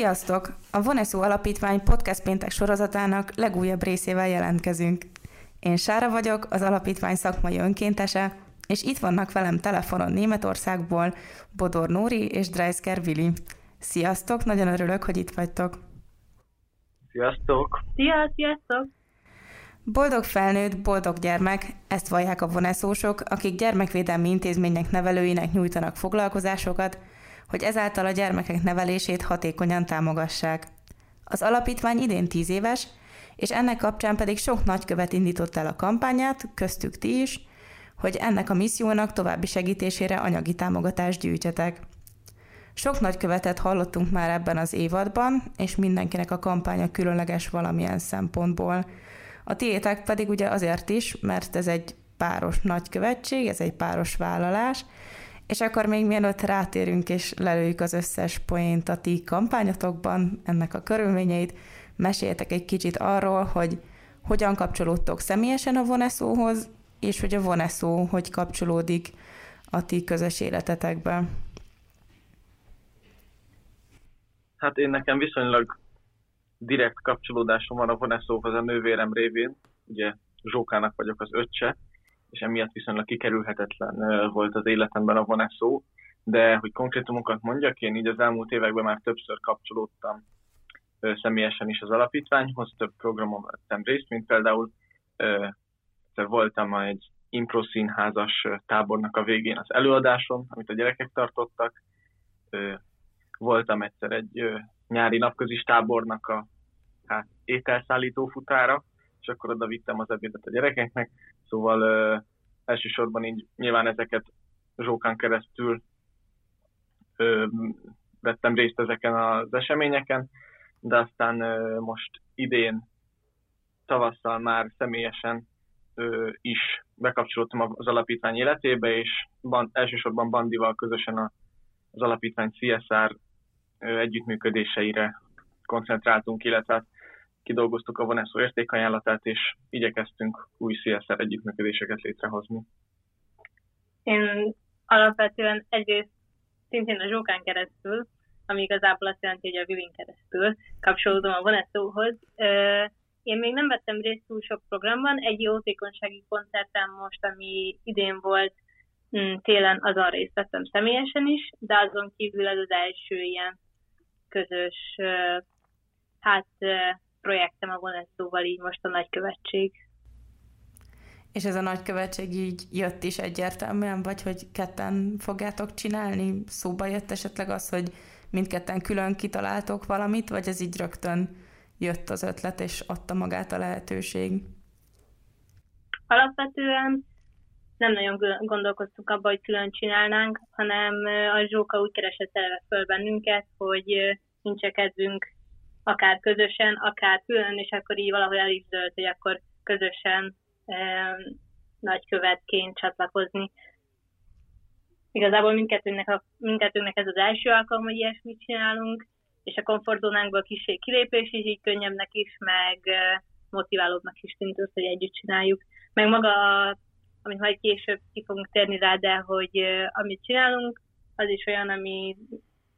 Sziasztok! A Voneszó Alapítvány podcast péntek sorozatának legújabb részével jelentkezünk. Én Sára vagyok, az alapítvány szakmai önkéntese, és itt vannak velem telefonon Németországból Bodor Nóri és Dreisker Vili. Sziasztok, nagyon örülök, hogy itt vagytok. Sziasztok! Szia, sziasztok! Boldog felnőtt, boldog gyermek, ezt vallják a voneszósok, akik gyermekvédelmi intézmények nevelőinek nyújtanak foglalkozásokat, hogy ezáltal a gyermekek nevelését hatékonyan támogassák. Az alapítvány idén 10 éves, és ennek kapcsán pedig sok nagykövet indított el a kampányát, köztük ti is, hogy ennek a missziónak további segítésére anyagi támogatást gyűjtsetek. Sok nagykövetet hallottunk már ebben az évadban, és mindenkinek a kampánya különleges valamilyen szempontból. A tiétek pedig ugye azért is, mert ez egy páros nagykövetség, ez egy páros vállalás, és akkor még mielőtt rátérünk és lelőjük az összes poént a ti kampányotokban, ennek a körülményeit, meséltek egy kicsit arról, hogy hogyan kapcsolódtok személyesen a Voneszóhoz, és hogy a Voneszó hogy kapcsolódik a ti közös életetekbe. Hát én nekem viszonylag direkt kapcsolódásom van a Voneszóhoz a nővérem révén. Ugye Zsókának vagyok az öccse, és emiatt viszonylag kikerülhetetlen volt az életemben a Voneszó. De hogy konkrétumokat mondjak, én így az elmúlt években már többször kapcsolódtam személyesen is az alapítványhoz, több programon vettem részt, mint például voltam egy impro színházas tábornak a végén az előadáson, amit a gyerekek tartottak. Voltam egyszer egy nyári napközis tábornak a hát, ételszállító futára, és akkor oda vittem az ebédet a gyerekeknek. Szóval ö, elsősorban így nyilván ezeket Zsókán keresztül ö, vettem részt ezeken az eseményeken, de aztán ö, most idén tavasszal már személyesen ö, is bekapcsolódtam az alapítvány életébe, és ban, elsősorban Bandival közösen a, az alapítvány CSR ö, együttműködéseire koncentráltunk, illetve hát kidolgoztuk a Voneszó értékajánlatát, és igyekeztünk új CSR együttműködéseket létrehozni. Én alapvetően egyrészt szintén a Zsókán keresztül, ami igazából azt jelenti, hogy a Vivin keresztül kapcsolódom a Voneszóhoz. Én még nem vettem részt túl sok programban, egy jótékonysági koncerten most, ami idén volt mm, télen, azon részt vettem személyesen is, de azon kívül ez az első ilyen közös hát projektem a Voneszóval így most a nagykövetség. És ez a nagykövetség így jött is egyértelműen, vagy hogy ketten fogjátok csinálni? Szóba jött esetleg az, hogy mindketten külön kitaláltok valamit, vagy ez így rögtön jött az ötlet, és adta magát a lehetőség? Alapvetően nem nagyon gondolkoztunk abba, hogy külön csinálnánk, hanem a Zsóka úgy keresett eleve föl bennünket, hogy nincs kedvünk akár közösen, akár külön, és akkor így valahol el is dölt, hogy akkor közösen eh, nagykövetként csatlakozni. Igazából mindkettőnknek, a, mindkettőnknek ez az első alkalom, hogy ilyesmit csinálunk, és a komfortzónánkból kicsi kilépés is így könnyebbnek is, meg motiválóbbnak is tűnt az, hogy együtt csináljuk. Meg maga, amit majd később ki fogunk térni rá, de hogy amit csinálunk, az is olyan, ami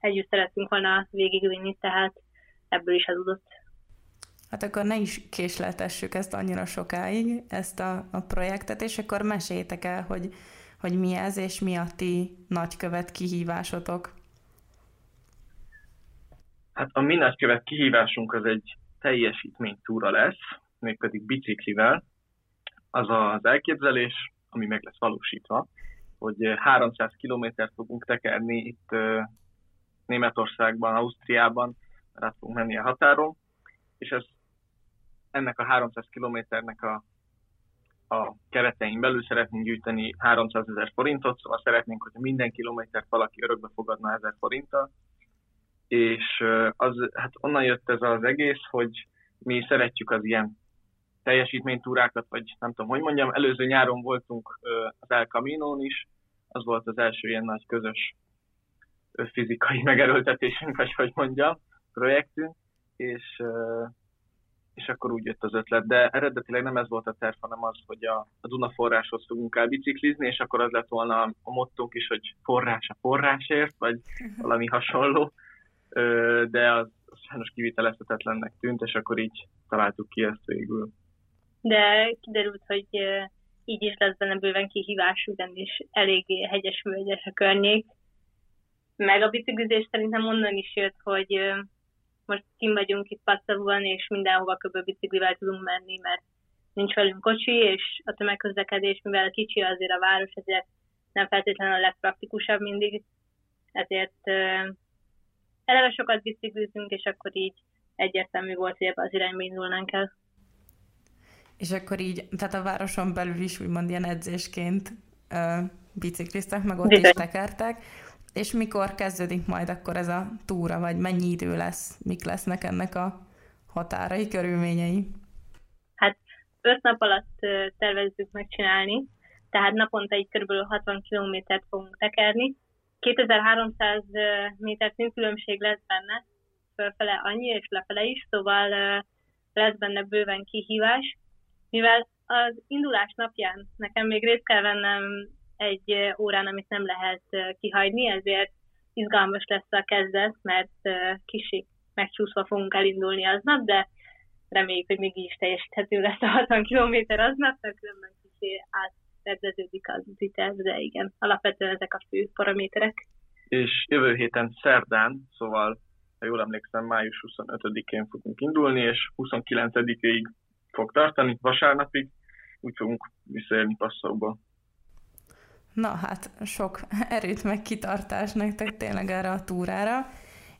együtt szerettünk volna végigvinni, tehát ebből is adódott. Hát akkor ne is késleltessük ezt annyira sokáig, ezt a, a projektet, és akkor meséljétek el, hogy, hogy mi ez, és mi a ti nagykövet kihívásotok. Hát a mi nagykövet kihívásunk az egy teljesítménytúra lesz, mégpedig biciklivel. Az az elképzelés, ami meg lesz valósítva, hogy 300 kilométert fogunk tekerni itt Németországban, Ausztriában, át fogunk menni a határon, és ez ennek a 300 kilométernek a, a keretein belül szeretnénk gyűjteni 300 ezer forintot, szóval szeretnénk, hogy minden kilométert valaki örökbe fogadna 1000 forinttal, és az, hát onnan jött ez az egész, hogy mi szeretjük az ilyen teljesítménytúrákat, vagy nem tudom, hogy mondjam, előző nyáron voltunk az El Camino-n is, az volt az első ilyen nagy közös fizikai megerőltetésünk, vagy hogy mondjam, projektünk, és, és akkor úgy jött az ötlet. De eredetileg nem ez volt a terv, hanem az, hogy a, a Duna forráshoz fogunk el biciklizni, és akkor az lett volna a mottunk is, hogy forrás a forrásért, vagy valami hasonló. De az, sajnos kivitelezhetetlennek tűnt, és akkor így találtuk ki ezt végül. De kiderült, hogy így is lesz benne bőven kihívás, ugyanis eléggé hegyes völgyes a környék. Meg a biciklizés szerintem onnan is jött, hogy most kim vagyunk itt Passzavúan, és mindenhova kb. biciklivel tudunk menni, mert nincs velünk kocsi, és a tömegközlekedés, mivel kicsi azért a város, ezért nem feltétlenül a legpraktikusabb mindig, ezért uh, eleve sokat biciklizünk, és akkor így egyértelmű volt, hogy ebbe az irányba indulnánk el. És akkor így, tehát a városon belül is úgymond ilyen edzésként uh, bicikliztek, meg ott Bizony. is tekertek. És mikor kezdődik majd akkor ez a túra, vagy mennyi idő lesz, mik lesznek ennek a határai, körülményei? Hát öt nap alatt tervezzük megcsinálni, tehát naponta egy kb. 60 kilométert fogunk tekerni. 2300 méter szintkülönbség lesz benne, fölfele annyi, és lefele is, szóval lesz benne bőven kihívás. Mivel az indulás napján nekem még részt kell vennem egy órán, amit nem lehet kihagyni, ezért izgalmas lesz a kezdet, mert kicsi megcsúszva fogunk elindulni aznap, de reméljük, hogy még is teljesíthető lesz a 60 km aznap, mert különben kicsi átrendeződik az terv, de igen, alapvetően ezek a fő paraméterek. És jövő héten szerdán, szóval ha jól emlékszem, május 25-én fogunk indulni, és 29-ig fog tartani, vasárnapig, úgy fogunk visszaérni Passzóba. Na hát, sok erőt meg kitartás nektek tényleg erre a túrára.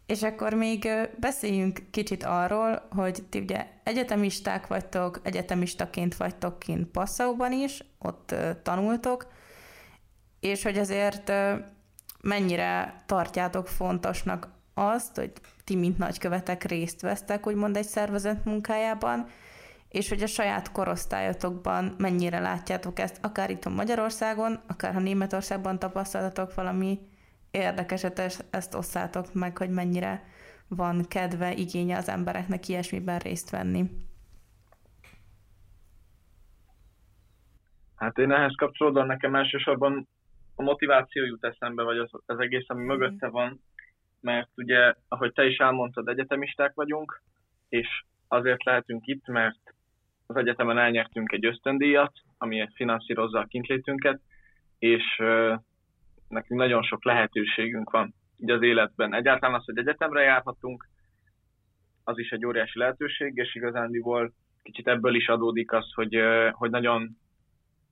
És akkor még beszéljünk kicsit arról, hogy ti ugye egyetemisták vagytok, egyetemistaként vagytok kint Passauban is, ott tanultok, és hogy azért mennyire tartjátok fontosnak azt, hogy ti, mint nagykövetek részt vesztek, úgymond egy szervezet munkájában, és hogy a saját korosztályotokban mennyire látjátok ezt, akár itt a Magyarországon, akár ha Németországban tapasztaltatok valami érdekeset, ezt osszátok meg, hogy mennyire van kedve, igénye az embereknek ilyesmiben részt venni. Hát én ehhez kapcsolódom, nekem elsősorban a motiváció jut eszembe, vagy az, az egész, ami mm. mögötte van, mert ugye, ahogy te is elmondtad, egyetemisták vagyunk, és azért lehetünk itt, mert az egyetemen elnyertünk egy ösztöndíjat, ami finanszírozza a kintlétünket, és nekünk nagyon sok lehetőségünk van így az életben. Egyáltalán az, hogy egyetemre járhatunk, az is egy óriási lehetőség, és igazándiból kicsit ebből is adódik az, hogy, hogy nagyon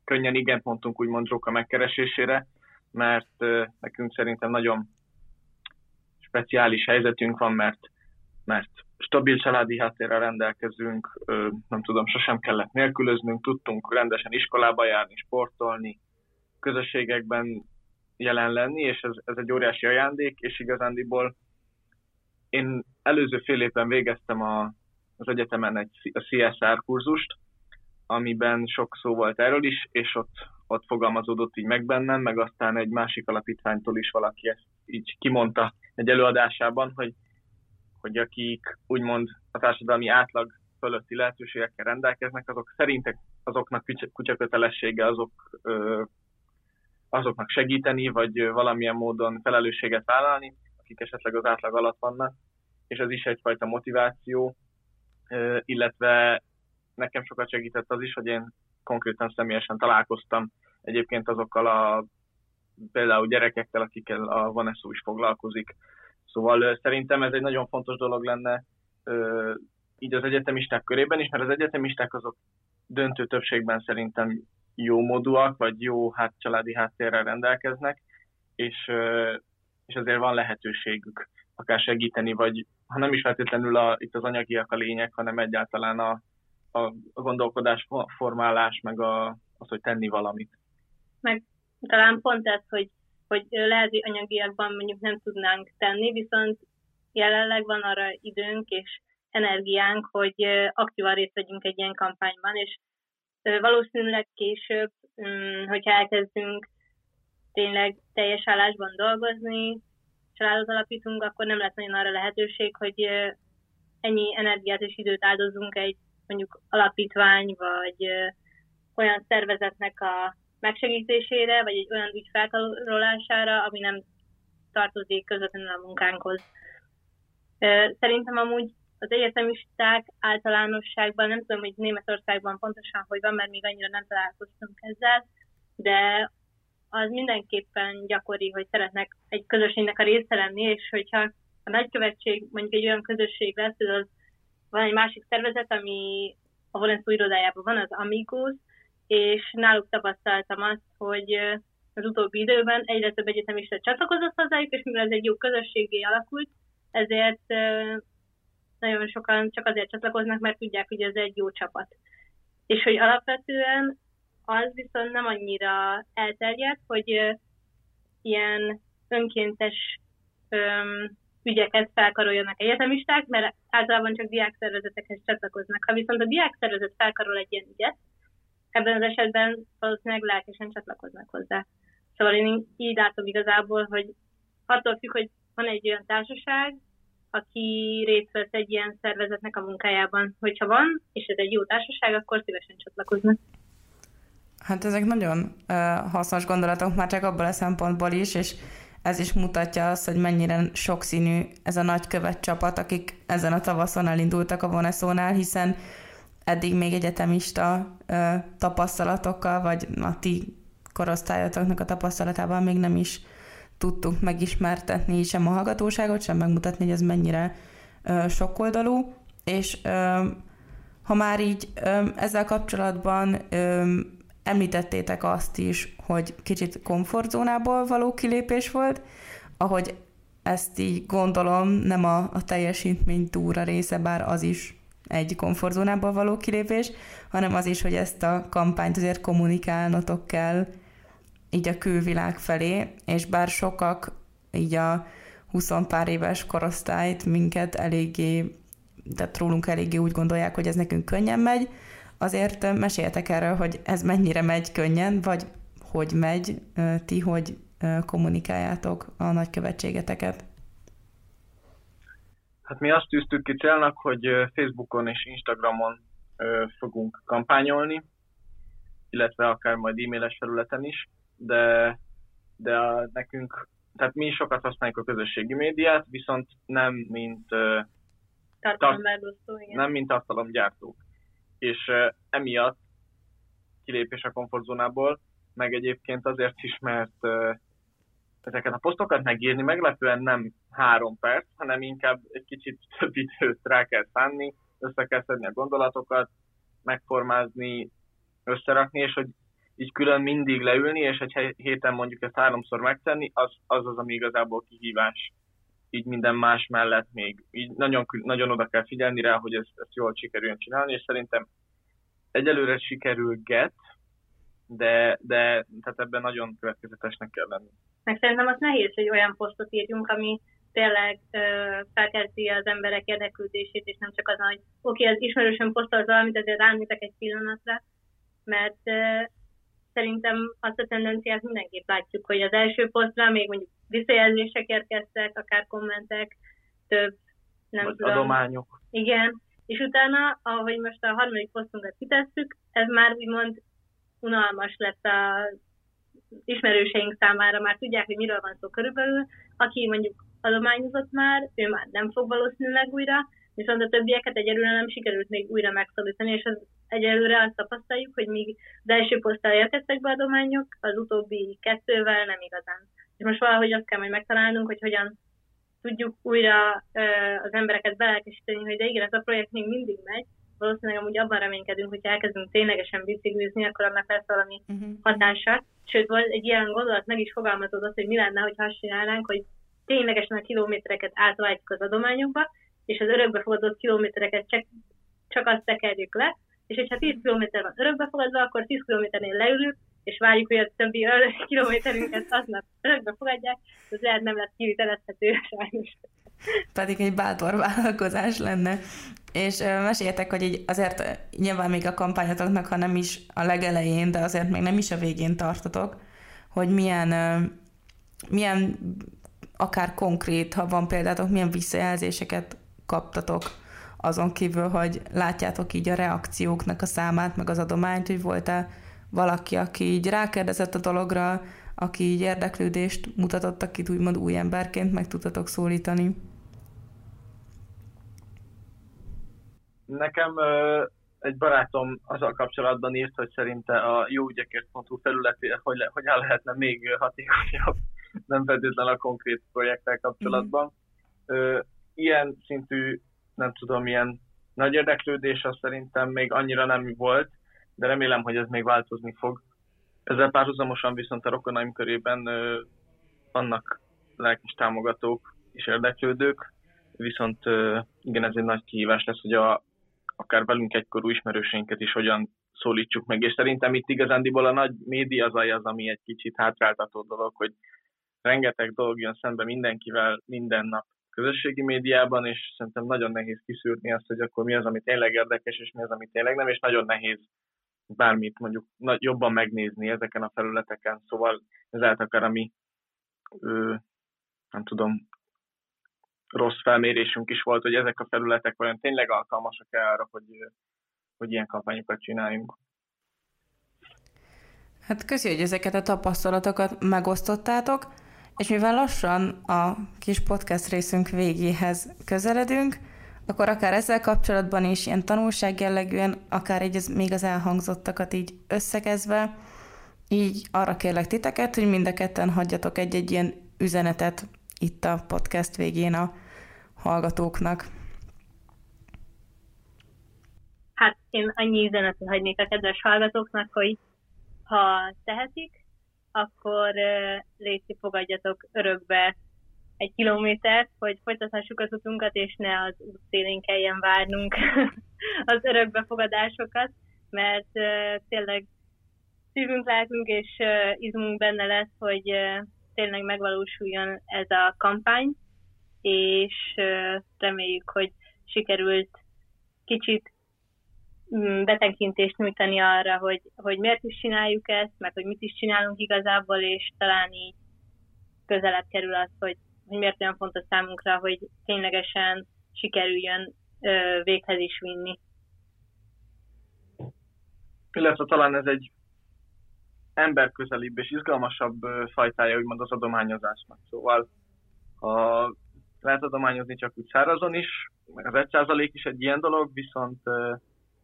könnyen igent mondtunk úgymond Zsóka megkeresésére, mert nekünk szerintem nagyon speciális helyzetünk van, mert, mert stabil családi háttérrel rendelkezünk, nem tudom, sosem kellett nélkülöznünk, tudtunk rendesen iskolába járni, sportolni, közösségekben jelen lenni, és ez, ez egy óriási ajándék, és igazándiból én előző fél évben végeztem a, az egyetemen egy a CSR kurzust, amiben sok szó volt erről is, és ott, ott fogalmazódott így meg bennem, meg aztán egy másik alapítványtól is valaki ezt így kimondta egy előadásában, hogy hogy akik úgymond a társadalmi átlag fölötti lehetőségekkel rendelkeznek, azok szerintek azoknak kutyakötelessége azok, azoknak segíteni, vagy valamilyen módon felelősséget vállalni, akik esetleg az átlag alatt vannak, és ez is egyfajta motiváció, illetve nekem sokat segített az is, hogy én konkrétan személyesen találkoztam egyébként azokkal a például gyerekekkel, akikkel a Vanessa is foglalkozik, Szóval szerintem ez egy nagyon fontos dolog lenne így az egyetemisták körében is, mert az egyetemisták azok döntő többségben szerintem jó módúak, vagy jó hát, családi háttérrel rendelkeznek, és, és azért van lehetőségük akár segíteni, vagy ha nem is feltétlenül a, itt az anyagiak a lényeg, hanem egyáltalán a, a gondolkodás formálás, meg a, az, hogy tenni valamit. Meg talán pont ez, hogy hogy lehet, hogy anyagiakban mondjuk nem tudnánk tenni, viszont jelenleg van arra időnk és energiánk, hogy aktívan részt vegyünk egy ilyen kampányban, és valószínűleg később, mm, hogyha elkezdünk tényleg teljes állásban dolgozni, családot alapítunk, akkor nem lesz nagyon arra lehetőség, hogy ennyi energiát és időt áldozunk egy mondjuk alapítvány, vagy olyan szervezetnek a megsegítésére, vagy egy olyan ügy felkarolására, ami nem tartozik közvetlenül a munkánkhoz. Szerintem amúgy az egyetemisták általánosságban, nem tudom, hogy Németországban pontosan hogy van, mert még annyira nem találkoztunk ezzel, de az mindenképpen gyakori, hogy szeretnek egy közösségnek a része lenni, és hogyha a nagykövetség mondjuk egy olyan közösség lesz, az van egy másik szervezet, ami a Valenszó irodájában van, az Amigos, és náluk tapasztaltam azt, hogy az utóbbi időben egyre több egyetemista csatlakozott hozzájuk, és mivel ez egy jó közösségé alakult, ezért nagyon sokan csak azért csatlakoznak, mert tudják, hogy ez egy jó csapat. És hogy alapvetően az viszont nem annyira elterjedt, hogy ilyen önkéntes öm, ügyeket felkaroljanak egyetemisták, mert általában csak diákszervezetekhez csatlakoznak. Ha viszont a diákszervezet felkarol egy ilyen ügyet, ebben az esetben valószínűleg lelkesen csatlakoznak hozzá. Szóval én így látom igazából, hogy attól függ, hogy van egy olyan társaság, aki részt vesz egy ilyen szervezetnek a munkájában. Hogyha van, és ez egy jó társaság, akkor szívesen csatlakoznak. Hát ezek nagyon uh, hasznos gondolatok már csak abból a szempontból is, és ez is mutatja azt, hogy mennyire sokszínű ez a nagykövet csapat, akik ezen a tavaszon elindultak a Voneszónál, hiszen eddig még egyetemista uh, tapasztalatokkal, vagy a ti korosztályotoknak a tapasztalatával még nem is tudtunk megismertetni sem a hallgatóságot, sem megmutatni, hogy ez mennyire uh, sokoldalú, és uh, ha már így um, ezzel kapcsolatban um, Említettétek azt is, hogy kicsit komfortzónából való kilépés volt, ahogy ezt így gondolom, nem a, a teljesítmény túra része, bár az is egy komfortzónából való kilépés, hanem az is, hogy ezt a kampányt azért kommunikálnotok kell így a külvilág felé, és bár sokak így a 20 pár éves korosztályt minket eléggé, tehát rólunk eléggé úgy gondolják, hogy ez nekünk könnyen megy, Azért meséltek erről, hogy ez mennyire megy könnyen, vagy hogy megy, ti hogy kommunikáljátok a nagykövetségeteket? Hát mi azt tűztük ki célnak, hogy Facebookon és Instagramon fogunk kampányolni, illetve akár majd e-mailes felületen is, de, de a, nekünk, tehát mi sokat használjuk a közösségi médiát, viszont nem mint tartalommegosztó, tart, nem mint tartalomgyártók. És emiatt kilépés a komfortzónából, meg egyébként azért is, mert ezeket a posztokat megírni meglepően nem három perc, hanem inkább egy kicsit több időt rá kell szánni, össze kell szedni a gondolatokat, megformázni, összerakni, és hogy így külön mindig leülni, és egy héten mondjuk ezt háromszor megtenni, az az, az ami igazából kihívás így minden más mellett még így nagyon, nagyon oda kell figyelni rá, hogy ezt, ezt jól sikerüljön csinálni, és szerintem egyelőre sikerül get, de, de tehát ebben nagyon következetesnek kell lenni. Meg szerintem az nehéz, hogy olyan posztot írjunk, ami tényleg ö, felkelti az emberek érdeklődését, és nem csak az, hogy oké, okay, az ismerősen posztolt valamit, ezért rámítek egy pillanatra, mert ö, szerintem azt a tendenciát mindenképp látjuk, hogy az első posztra még mondjuk visszajelzések érkeztek, akár kommentek, több, nem Vagy tudom. adományok. Igen, és utána, ahogy most a harmadik posztunkat kitesszük, ez már úgymond unalmas lett a ismerőseink számára, már tudják, hogy miről van szó körülbelül. Aki mondjuk adományozott már, ő már nem fog valószínűleg újra, viszont a többieket egyelőre nem sikerült még újra megszólítani, és az egyelőre azt tapasztaljuk, hogy míg az első poszttal érkeztek be adományok, az utóbbi kettővel nem igazán. És most valahogy azt kell majd megtalálnunk, hogy hogyan tudjuk újra ö, az embereket belelkesíteni, hogy de igen, ez a projekt még mindig megy, valószínűleg amúgy abban reménykedünk, hogy elkezdünk ténylegesen biciklizni, akkor annak lesz valami uh-huh. hatása. Sőt, egy ilyen gondolat, meg is fogalmazódott, hogy mi lenne, hogy azt csinálnánk, hogy ténylegesen a kilométereket átváltjuk az adományokba, és az örökbefogadott kilométereket csak, csak azt tekerjük le, és hogyha 10 km van örökbefogadva, akkor 10 kilométernél leülünk, és várjuk, hogy a többi kilométerünket aznap örökbe fogadják, ez lehet nem lesz kivitelezhető sajnos. Pedig egy bátor vállalkozás lenne. És meséljetek, hogy így azért nyilván még a kampányotoknak, ha nem is a legelején, de azért még nem is a végén tartotok, hogy milyen, milyen akár konkrét, ha van példátok, milyen visszajelzéseket kaptatok azon kívül, hogy látjátok így a reakcióknak a számát, meg az adományt, hogy volt-e valaki, aki így rákérdezett a dologra, aki így érdeklődést mutatott, akit úgymond új emberként meg tudtatok szólítani? Nekem egy barátom azzal kapcsolatban írt, hogy szerinte a jóügyekért.hu felületére hogy, le, hogy el lehetne még hatékonyabb, nem feltétlenül a konkrét projekttel kapcsolatban. Mm. Ilyen szintű, nem tudom, ilyen nagy érdeklődés az szerintem még annyira nem volt, de remélem, hogy ez még változni fog. Ezzel párhuzamosan viszont a rokonaim körében vannak lelkes támogatók és érdeklődők, viszont igen, ez egy nagy kihívás lesz, hogy a, akár velünk egykorú ismerőseinket is hogyan szólítsuk meg, és szerintem itt igazándiból a nagy média zaj az, ami egy kicsit hátráltató dolog, hogy rengeteg dolog jön szembe mindenkivel minden nap közösségi médiában, és szerintem nagyon nehéz kiszűrni azt, hogy akkor mi az, ami tényleg érdekes, és mi az, ami tényleg nem, és nagyon nehéz bármit mondjuk jobban megnézni ezeken a felületeken, szóval ezáltal akár a mi, ö, nem tudom, rossz felmérésünk is volt, hogy ezek a felületek vajon tényleg alkalmasak-e arra, hogy, hogy ilyen kampányokat csináljunk. Hát köszi, hogy ezeket a tapasztalatokat megosztottátok, és mivel lassan a kis podcast részünk végéhez közeledünk, akkor akár ezzel kapcsolatban is ilyen tanulság jellegűen, akár így az, még az elhangzottakat így összegezve, így arra kérlek titeket, hogy mind a ketten hagyjatok egy-egy ilyen üzenetet itt a podcast végén a hallgatóknak. Hát én annyi üzenetet hagynék a kedves hallgatóknak, hogy ha tehetik, akkor légy fogadjatok örökbe egy kilométert, hogy folytathassuk az utunkat, és ne az út szélén kelljen várnunk az örökbefogadásokat, mert tényleg szívünk, lelkünk és izmunk benne lesz, hogy tényleg megvalósuljon ez a kampány, és reméljük, hogy sikerült kicsit mm, betekintést nyújtani arra, hogy, hogy miért is csináljuk ezt, meg hogy mit is csinálunk igazából, és talán így közelebb kerül az, hogy hogy miért olyan fontos számunkra, hogy ténylegesen sikerüljön ö, véghez is vinni. Illetve talán ez egy emberközelibb és izgalmasabb fajtája, úgymond az adományozásnak. Szóval ha lehet adományozni csak úgy szárazon is, meg az egy százalék is egy ilyen dolog, viszont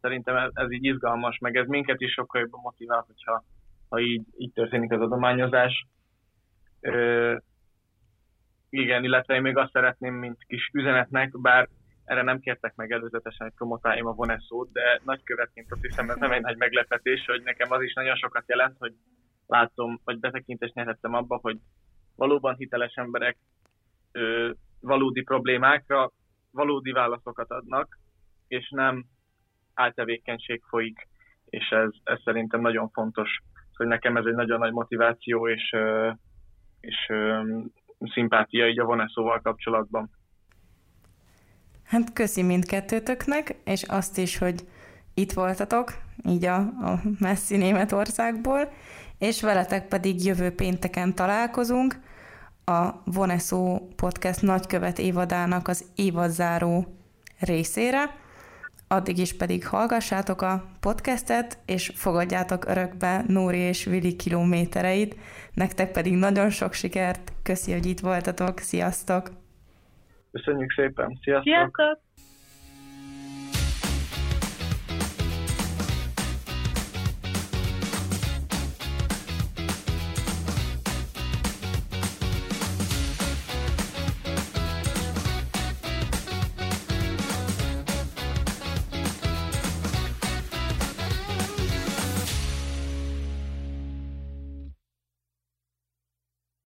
szerintem ez, ez így izgalmas, meg ez minket is sokkal jobban motivál, hogyha ha így, így történik az adományozás. Igen, illetve én még azt szeretném, mint kis üzenetnek, bár erre nem kértek meg előzetesen, hogy promotáljam a Voneszót, de nagykövetként azt hiszem, ez nem egy nagy meglepetés, hogy nekem az is nagyon sokat jelent, hogy látom, vagy betekintést nyerhettem abba, hogy valóban hiteles emberek ö, valódi problémákra valódi válaszokat adnak, és nem áltevékenység folyik, és ez, ez szerintem nagyon fontos, hogy nekem ez egy nagyon nagy motiváció, és, és szimpátia így a voneszóval kapcsolatban. Hát köszi mindkettőtöknek, és azt is, hogy itt voltatok, így a, a messzi Németországból, és veletek pedig jövő pénteken találkozunk a Voneszó Podcast nagykövet évadának az évadzáró részére. Addig is pedig hallgassátok a podcastet, és fogadjátok örökbe Nóri és Vili kilométereit. Nektek pedig nagyon sok sikert, köszi, hogy itt voltatok, sziasztok! Köszönjük szépen, sziasztok! Sziasztok!